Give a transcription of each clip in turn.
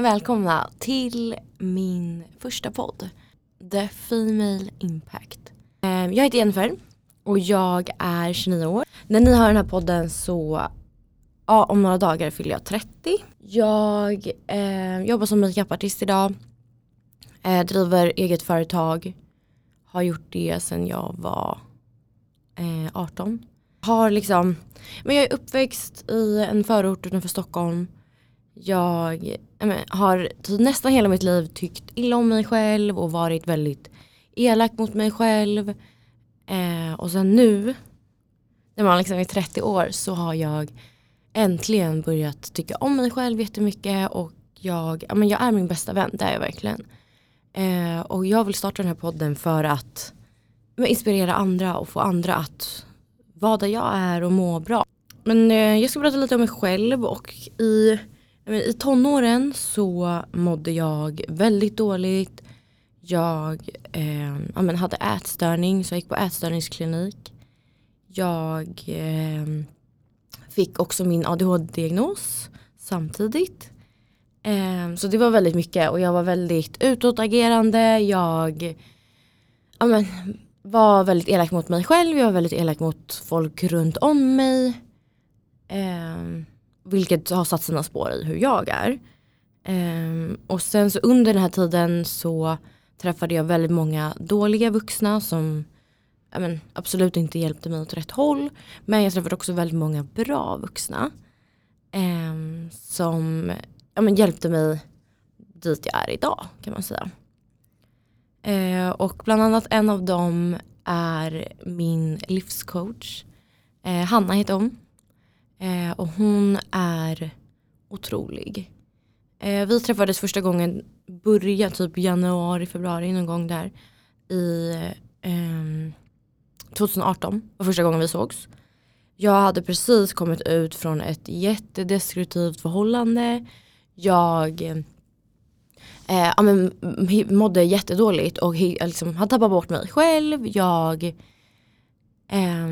välkomna till min första podd. The Female Impact. Eh, jag heter Jennifer och jag är 29 år. När ni hör den här podden så, ja om några dagar fyller jag 30. Jag eh, jobbar som makeupartist idag. Eh, driver eget företag. Har gjort det sedan jag var eh, 18. Har liksom, men jag är uppväxt i en förort utanför Stockholm. Jag ja, men, har typ nästan hela mitt liv tyckt illa om mig själv och varit väldigt elak mot mig själv. Eh, och sen nu, när man liksom är 30 år, så har jag äntligen börjat tycka om mig själv jättemycket och jag, ja, men jag är min bästa vän, det är jag verkligen. Eh, och jag vill starta den här podden för att men, inspirera andra och få andra att vara där jag är och må bra. Men eh, jag ska prata lite om mig själv och i, i tonåren så mådde jag väldigt dåligt. Jag eh, ja, men hade ätstörning så jag gick på ätstörningsklinik. Jag eh, fick också min ADHD-diagnos samtidigt. Eh, så det var väldigt mycket och jag var väldigt utåtagerande. Jag ja, men, var väldigt elak mot mig själv, jag var väldigt elak mot folk runt om mig. Eh, vilket har satt sina spår i hur jag är. Um, och sen så under den här tiden så träffade jag väldigt många dåliga vuxna som men, absolut inte hjälpte mig åt rätt håll. Men jag träffade också väldigt många bra vuxna. Um, som men, hjälpte mig dit jag är idag kan man säga. Uh, och bland annat en av dem är min livscoach. Uh, Hanna heter hon. Eh, och hon är otrolig. Eh, vi träffades första gången, börja typ januari, februari någon gång där. I eh, 2018 var första gången vi sågs. Jag hade precis kommit ut från ett jättedestruktivt förhållande. Jag eh, ja, men, mådde jättedåligt och liksom, hade tappat bort mig själv. Jag, eh,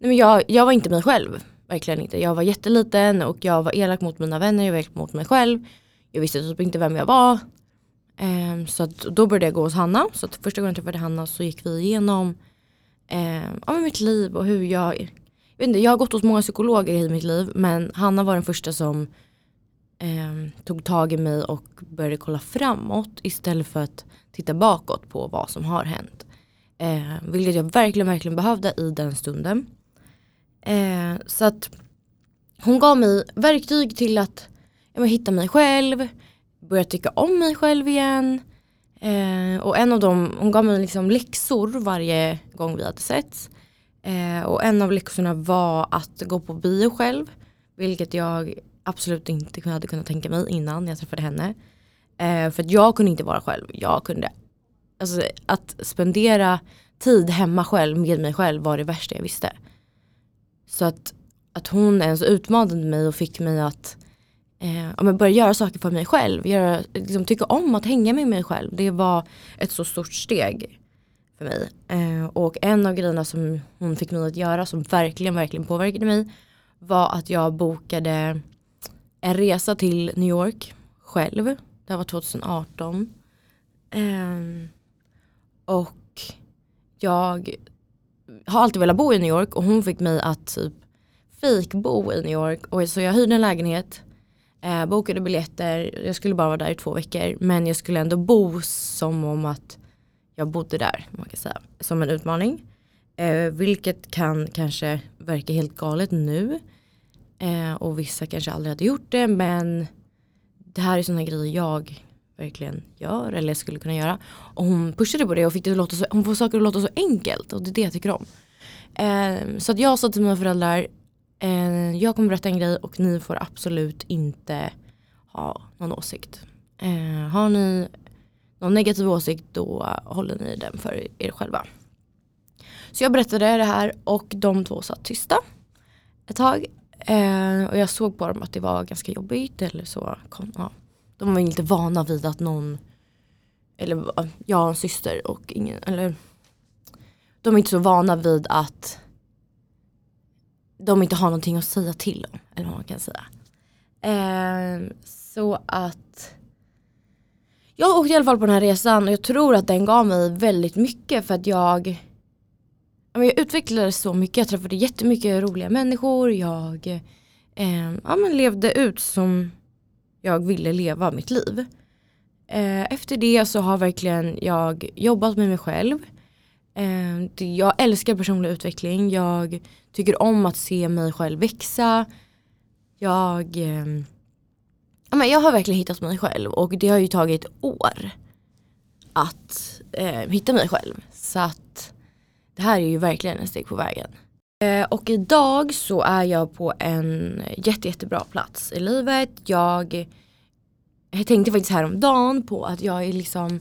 nej, men jag, jag var inte mig själv. Verkligen inte. Jag var jätteliten och jag var elak mot mina vänner, jag var elak mot mig själv. Jag visste typ inte vem jag var. Um, så att, då började jag gå hos Hanna. Så att första gången jag träffade Hanna så gick vi igenom um, ja, mitt liv och hur jag, jag, vet inte, jag har gått hos många psykologer i mitt liv men Hanna var den första som um, tog tag i mig och började kolla framåt istället för att titta bakåt på vad som har hänt. Eh, vilket jag verkligen, verkligen behövde i den stunden. Eh, så att hon gav mig verktyg till att ja, hitta mig själv, börja tycka om mig själv igen. Eh, och en av dem, hon gav mig liksom läxor varje gång vi hade setts. Eh, och en av läxorna var att gå på bio själv. Vilket jag absolut inte hade kunnat tänka mig innan jag träffade henne. Eh, för att jag kunde inte vara själv. Jag kunde, alltså att spendera tid hemma själv med mig själv var det värsta jag visste. Så att, att hon ens utmanade mig och fick mig att eh, börja göra saker för mig själv. Göra, liksom, tycka om att hänga med mig själv. Det var ett så stort steg för mig. Eh, och en av grejerna som hon fick mig att göra som verkligen, verkligen påverkade mig var att jag bokade en resa till New York själv. Det var 2018. Eh, och jag har alltid velat bo i New York och hon fick mig att typ fejkbo i New York. Och så jag hyrde en lägenhet, eh, bokade biljetter, jag skulle bara vara där i två veckor. Men jag skulle ändå bo som om att jag bodde där, man kan säga. Som en utmaning. Eh, vilket kan kanske verka helt galet nu. Eh, och vissa kanske aldrig hade gjort det men det här är sådana grejer jag verkligen gör eller skulle kunna göra. Och hon pushade på det och fick det att låta så, hon får saker att låta så enkelt och det är det jag tycker om. Eh, så att jag sa till mina föräldrar, eh, jag kommer berätta en grej och ni får absolut inte ha någon åsikt. Eh, har ni någon negativ åsikt då håller ni den för er själva. Så jag berättade det här och de två satt tysta ett tag Eh, och jag såg på dem att det var ganska jobbigt. Eller så. Kom, ja. De var inte vana vid att någon, eller jag har en syster och ingen, eller de är inte så vana vid att de inte har någonting att säga till om. Eller vad man kan säga. Eh, så att jag åkte i alla fall på den här resan och jag tror att den gav mig väldigt mycket för att jag jag utvecklades så mycket, jag träffade jättemycket roliga människor, jag eh, ja, men levde ut som jag ville leva mitt liv. Eh, efter det så har verkligen jag jobbat med mig själv. Eh, jag älskar personlig utveckling, jag tycker om att se mig själv växa. Jag, ehm, jag har verkligen hittat mig själv och det har ju tagit år att eh, hitta mig själv. Så att det här är ju verkligen en steg på vägen. Eh, och idag så är jag på en jätte, jättebra plats i livet. Jag, jag tänkte faktiskt häromdagen på att jag är liksom,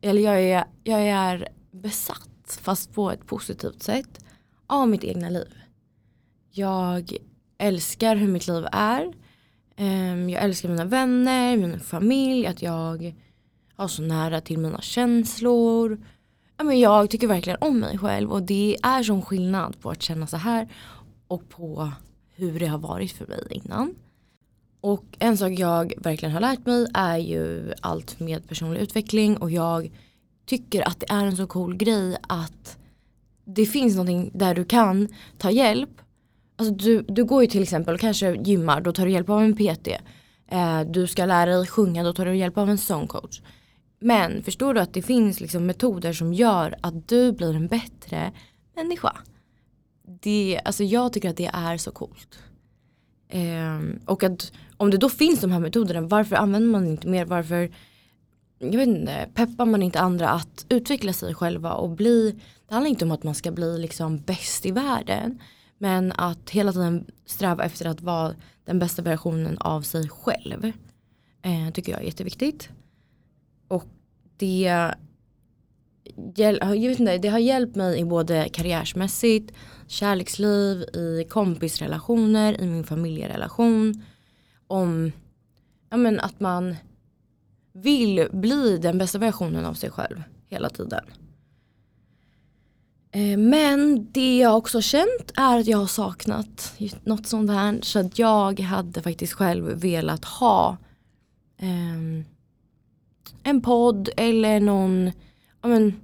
eller jag är, jag är besatt fast på ett positivt sätt av mitt egna liv. Jag älskar hur mitt liv är. Ehm, jag älskar mina vänner, min familj, att jag har så nära till mina känslor ja, men jag tycker verkligen om mig själv och det är sån skillnad på att känna så här och på hur det har varit för mig innan. Och en sak jag verkligen har lärt mig är ju allt med personlig utveckling och jag tycker att det är en så cool grej att det finns någonting där du kan ta hjälp. Alltså du, du går ju till exempel och kanske gymmar, då tar du hjälp av en PT. Eh, du ska lära dig sjunga, då tar du hjälp av en sångcoach. Men förstår du att det finns liksom metoder som gör att du blir en bättre människa. Det, alltså jag tycker att det är så coolt. Um, och att om det då finns de här metoderna, varför använder man inte mer? Varför jag vet inte, peppar man inte andra att utveckla sig själva och bli, det handlar inte om att man ska bli liksom bäst i världen. Men att hela tiden sträva efter att vara den bästa versionen av sig själv. Eh, tycker jag är jätteviktigt. Det, jag vet inte, det har hjälpt mig i både karriärsmässigt, kärleksliv, i kompisrelationer, i min familjerelation. Om ja, men att man vill bli den bästa versionen av sig själv hela tiden. Eh, men det jag också känt är att jag har saknat något sånt här. Så att jag hade faktiskt själv velat ha um, en podd eller någon ja, men,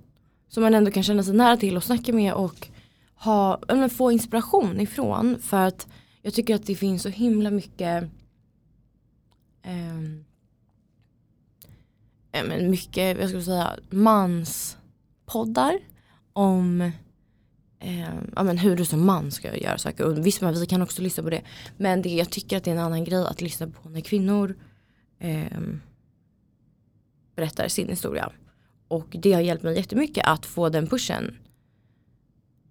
som man ändå kan känna sig nära till och snacka med och ha, ja, men, få inspiration ifrån. För att jag tycker att det finns så himla mycket eh, ja, men mycket, jag skulle säga, manspoddar om eh, ja, men hur du som man ska göra saker. Och visst, vi kan också lyssna på det. Men det, jag tycker att det är en annan grej att lyssna på när kvinnor eh, berättar sin historia. Och det har hjälpt mig jättemycket att få den pushen.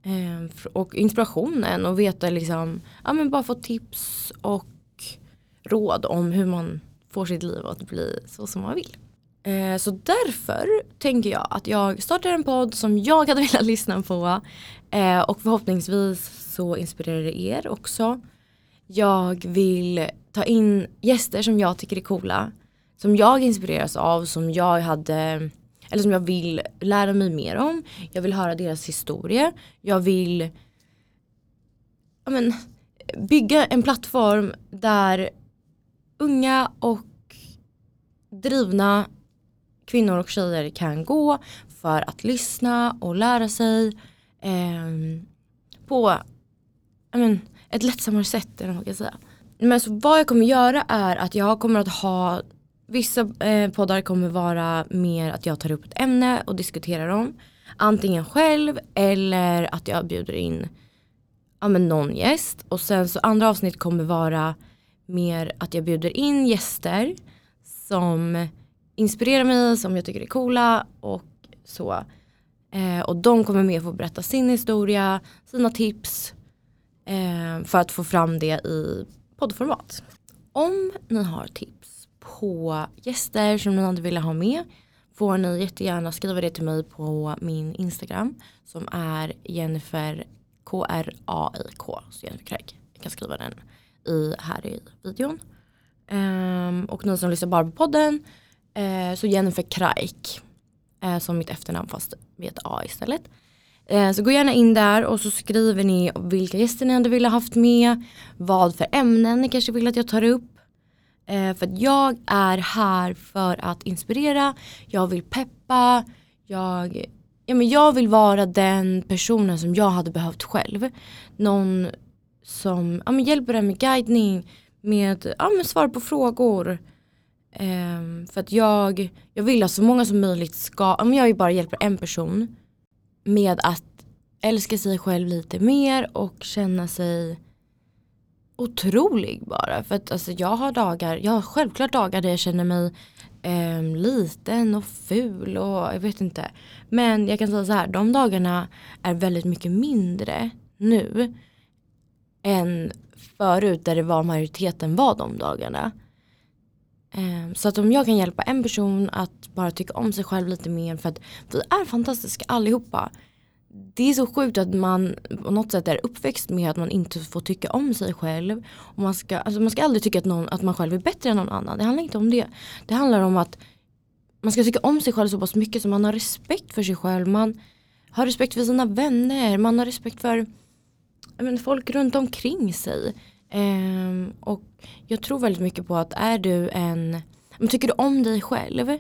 Eh, och inspirationen och veta liksom, ja men bara få tips och råd om hur man får sitt liv att bli så som man vill. Eh, så därför tänker jag att jag startar en podd som jag hade velat lyssna på. Eh, och förhoppningsvis så inspirerar det er också. Jag vill ta in gäster som jag tycker är coola som jag inspireras av, som jag hade eller som jag vill lära mig mer om. Jag vill höra deras historia. Jag vill ja, men, bygga en plattform där unga och drivna kvinnor och tjejer kan gå för att lyssna och lära sig eh, på men, ett lättsammare sätt. Än vad jag kan säga. Men så vad jag kommer göra är att jag kommer att ha Vissa eh, poddar kommer vara mer att jag tar upp ett ämne och diskuterar dem. Antingen själv eller att jag bjuder in ja, men någon gäst. Och sen så andra avsnitt kommer vara mer att jag bjuder in gäster som inspirerar mig, som jag tycker är coola och så. Eh, och de kommer med få berätta sin historia, sina tips eh, för att få fram det i poddformat. Om ni har tips på gäster som ni hade velat ha med får ni jättegärna skriva det till mig på min Instagram som är Jennifer K-R-A-I-K. Så Jennifer Craig. Jag kan skriva den i, här i videon. Um, och ni som lyssnar bara på podden uh, så Jennifer Kraik uh, eh, som mitt efternamn fast med ett A istället. Uh, eh, så gå gärna in där och så skriver ni vilka gäster ni hade velat haft med, vad för ämnen ni kanske vill att jag tar upp Eh, för att jag är här för att inspirera, jag vill peppa, jag, ja, men jag vill vara den personen som jag hade behövt själv. Någon som ja, men hjälper en med guidning, med, ja, men svar på frågor. Um, för att jag, jag vill att så många som möjligt ska, om jag bara hjälper en person med att älska sig själv lite mer och känna sig otrolig bara. För att alltså, jag har dagar, jag har självklart dagar där jag känner mig eh, liten och ful och jag vet inte. Men jag kan säga så här, de dagarna är väldigt mycket mindre nu än förut där det var majoriteten var de dagarna. Eh, så att om jag kan hjälpa en person att bara tycka om sig själv lite mer för att vi är fantastiska allihopa det är så sjukt att man på något sätt är uppväxt med att man inte får tycka om sig själv. Och man, ska, alltså man ska aldrig tycka att, någon, att man själv är bättre än någon annan. Det handlar inte om det. Det handlar om att man ska tycka om sig själv så pass mycket så man har respekt för sig själv. Man har respekt för sina vänner. Man har respekt för men, folk runt omkring sig. Ehm, och jag tror väldigt mycket på att är du en, men tycker du om dig själv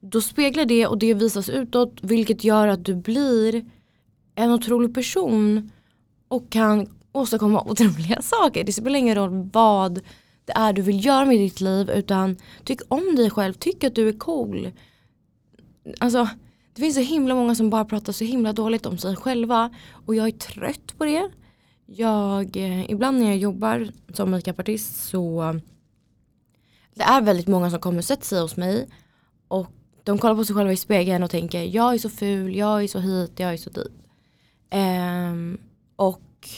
då speglar det och det visas utåt vilket gör att du blir en otrolig person och kan åstadkomma otroliga saker. Det spelar ingen roll vad det är du vill göra med ditt liv utan tyck om dig själv, tyck att du är cool. Alltså det finns så himla många som bara pratar så himla dåligt om sig själva och jag är trött på det. Jag, eh, ibland när jag jobbar som makeupartist så det är väldigt många som kommer och sätter sig hos mig och de kollar på sig själva i spegeln och tänker jag är så ful, jag är så hit, jag är så dit. Um, och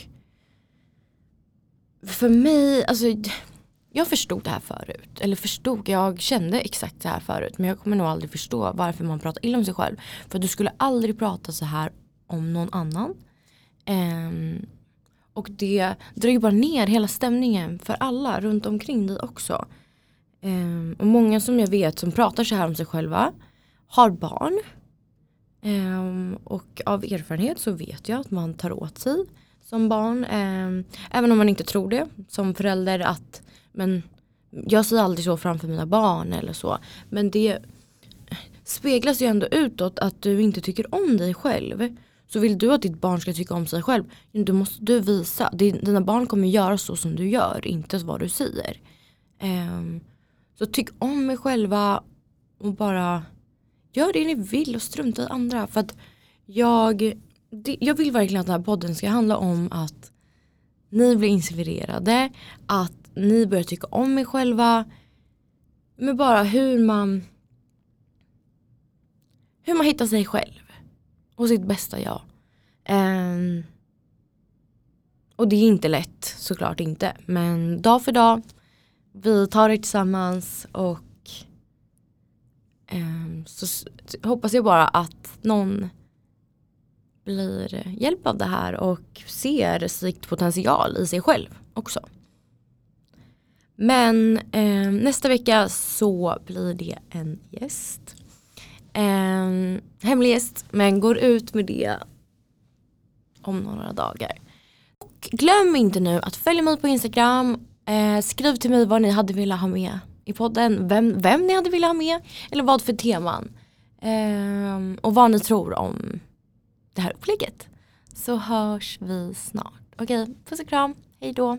för mig, alltså jag förstod det här förut. Eller förstod, jag kände exakt det här förut. Men jag kommer nog aldrig förstå varför man pratar illa om sig själv. För du skulle aldrig prata så här om någon annan. Um, och det drar ju bara ner hela stämningen för alla runt omkring dig också. Um, och många som jag vet som pratar så här om sig själva har barn. Um, och av erfarenhet så vet jag att man tar åt sig som barn. Um, även om man inte tror det som förälder att men jag säger aldrig så framför mina barn eller så. Men det speglas ju ändå utåt att du inte tycker om dig själv. Så vill du att ditt barn ska tycka om sig själv, då måste du visa. Dina barn kommer göra så som du gör, inte vad du säger. Um, så tyck om er själva och bara gör det ni vill och strunta i andra. För att jag, det, jag vill verkligen att den här podden ska handla om att ni blir inspirerade, att ni börjar tycka om er själva. Men bara hur man hur man hittar sig själv och sitt bästa jag. Um, och det är inte lätt, såklart inte. Men dag för dag, vi tar det tillsammans och Ehm, så hoppas jag bara att någon blir hjälp av det här och ser sikt potential i sig själv också. Men eh, nästa vecka så blir det en gäst. Eh, hemlig gäst men går ut med det om några dagar. Och glöm inte nu att följa mig på Instagram. Eh, skriv till mig vad ni hade velat ha med i podden. Vem, vem ni hade velat ha med eller vad för teman. Ehm, och vad ni tror om det här upplägget. Så hörs vi snart. Okej, puss och kram. Hej då.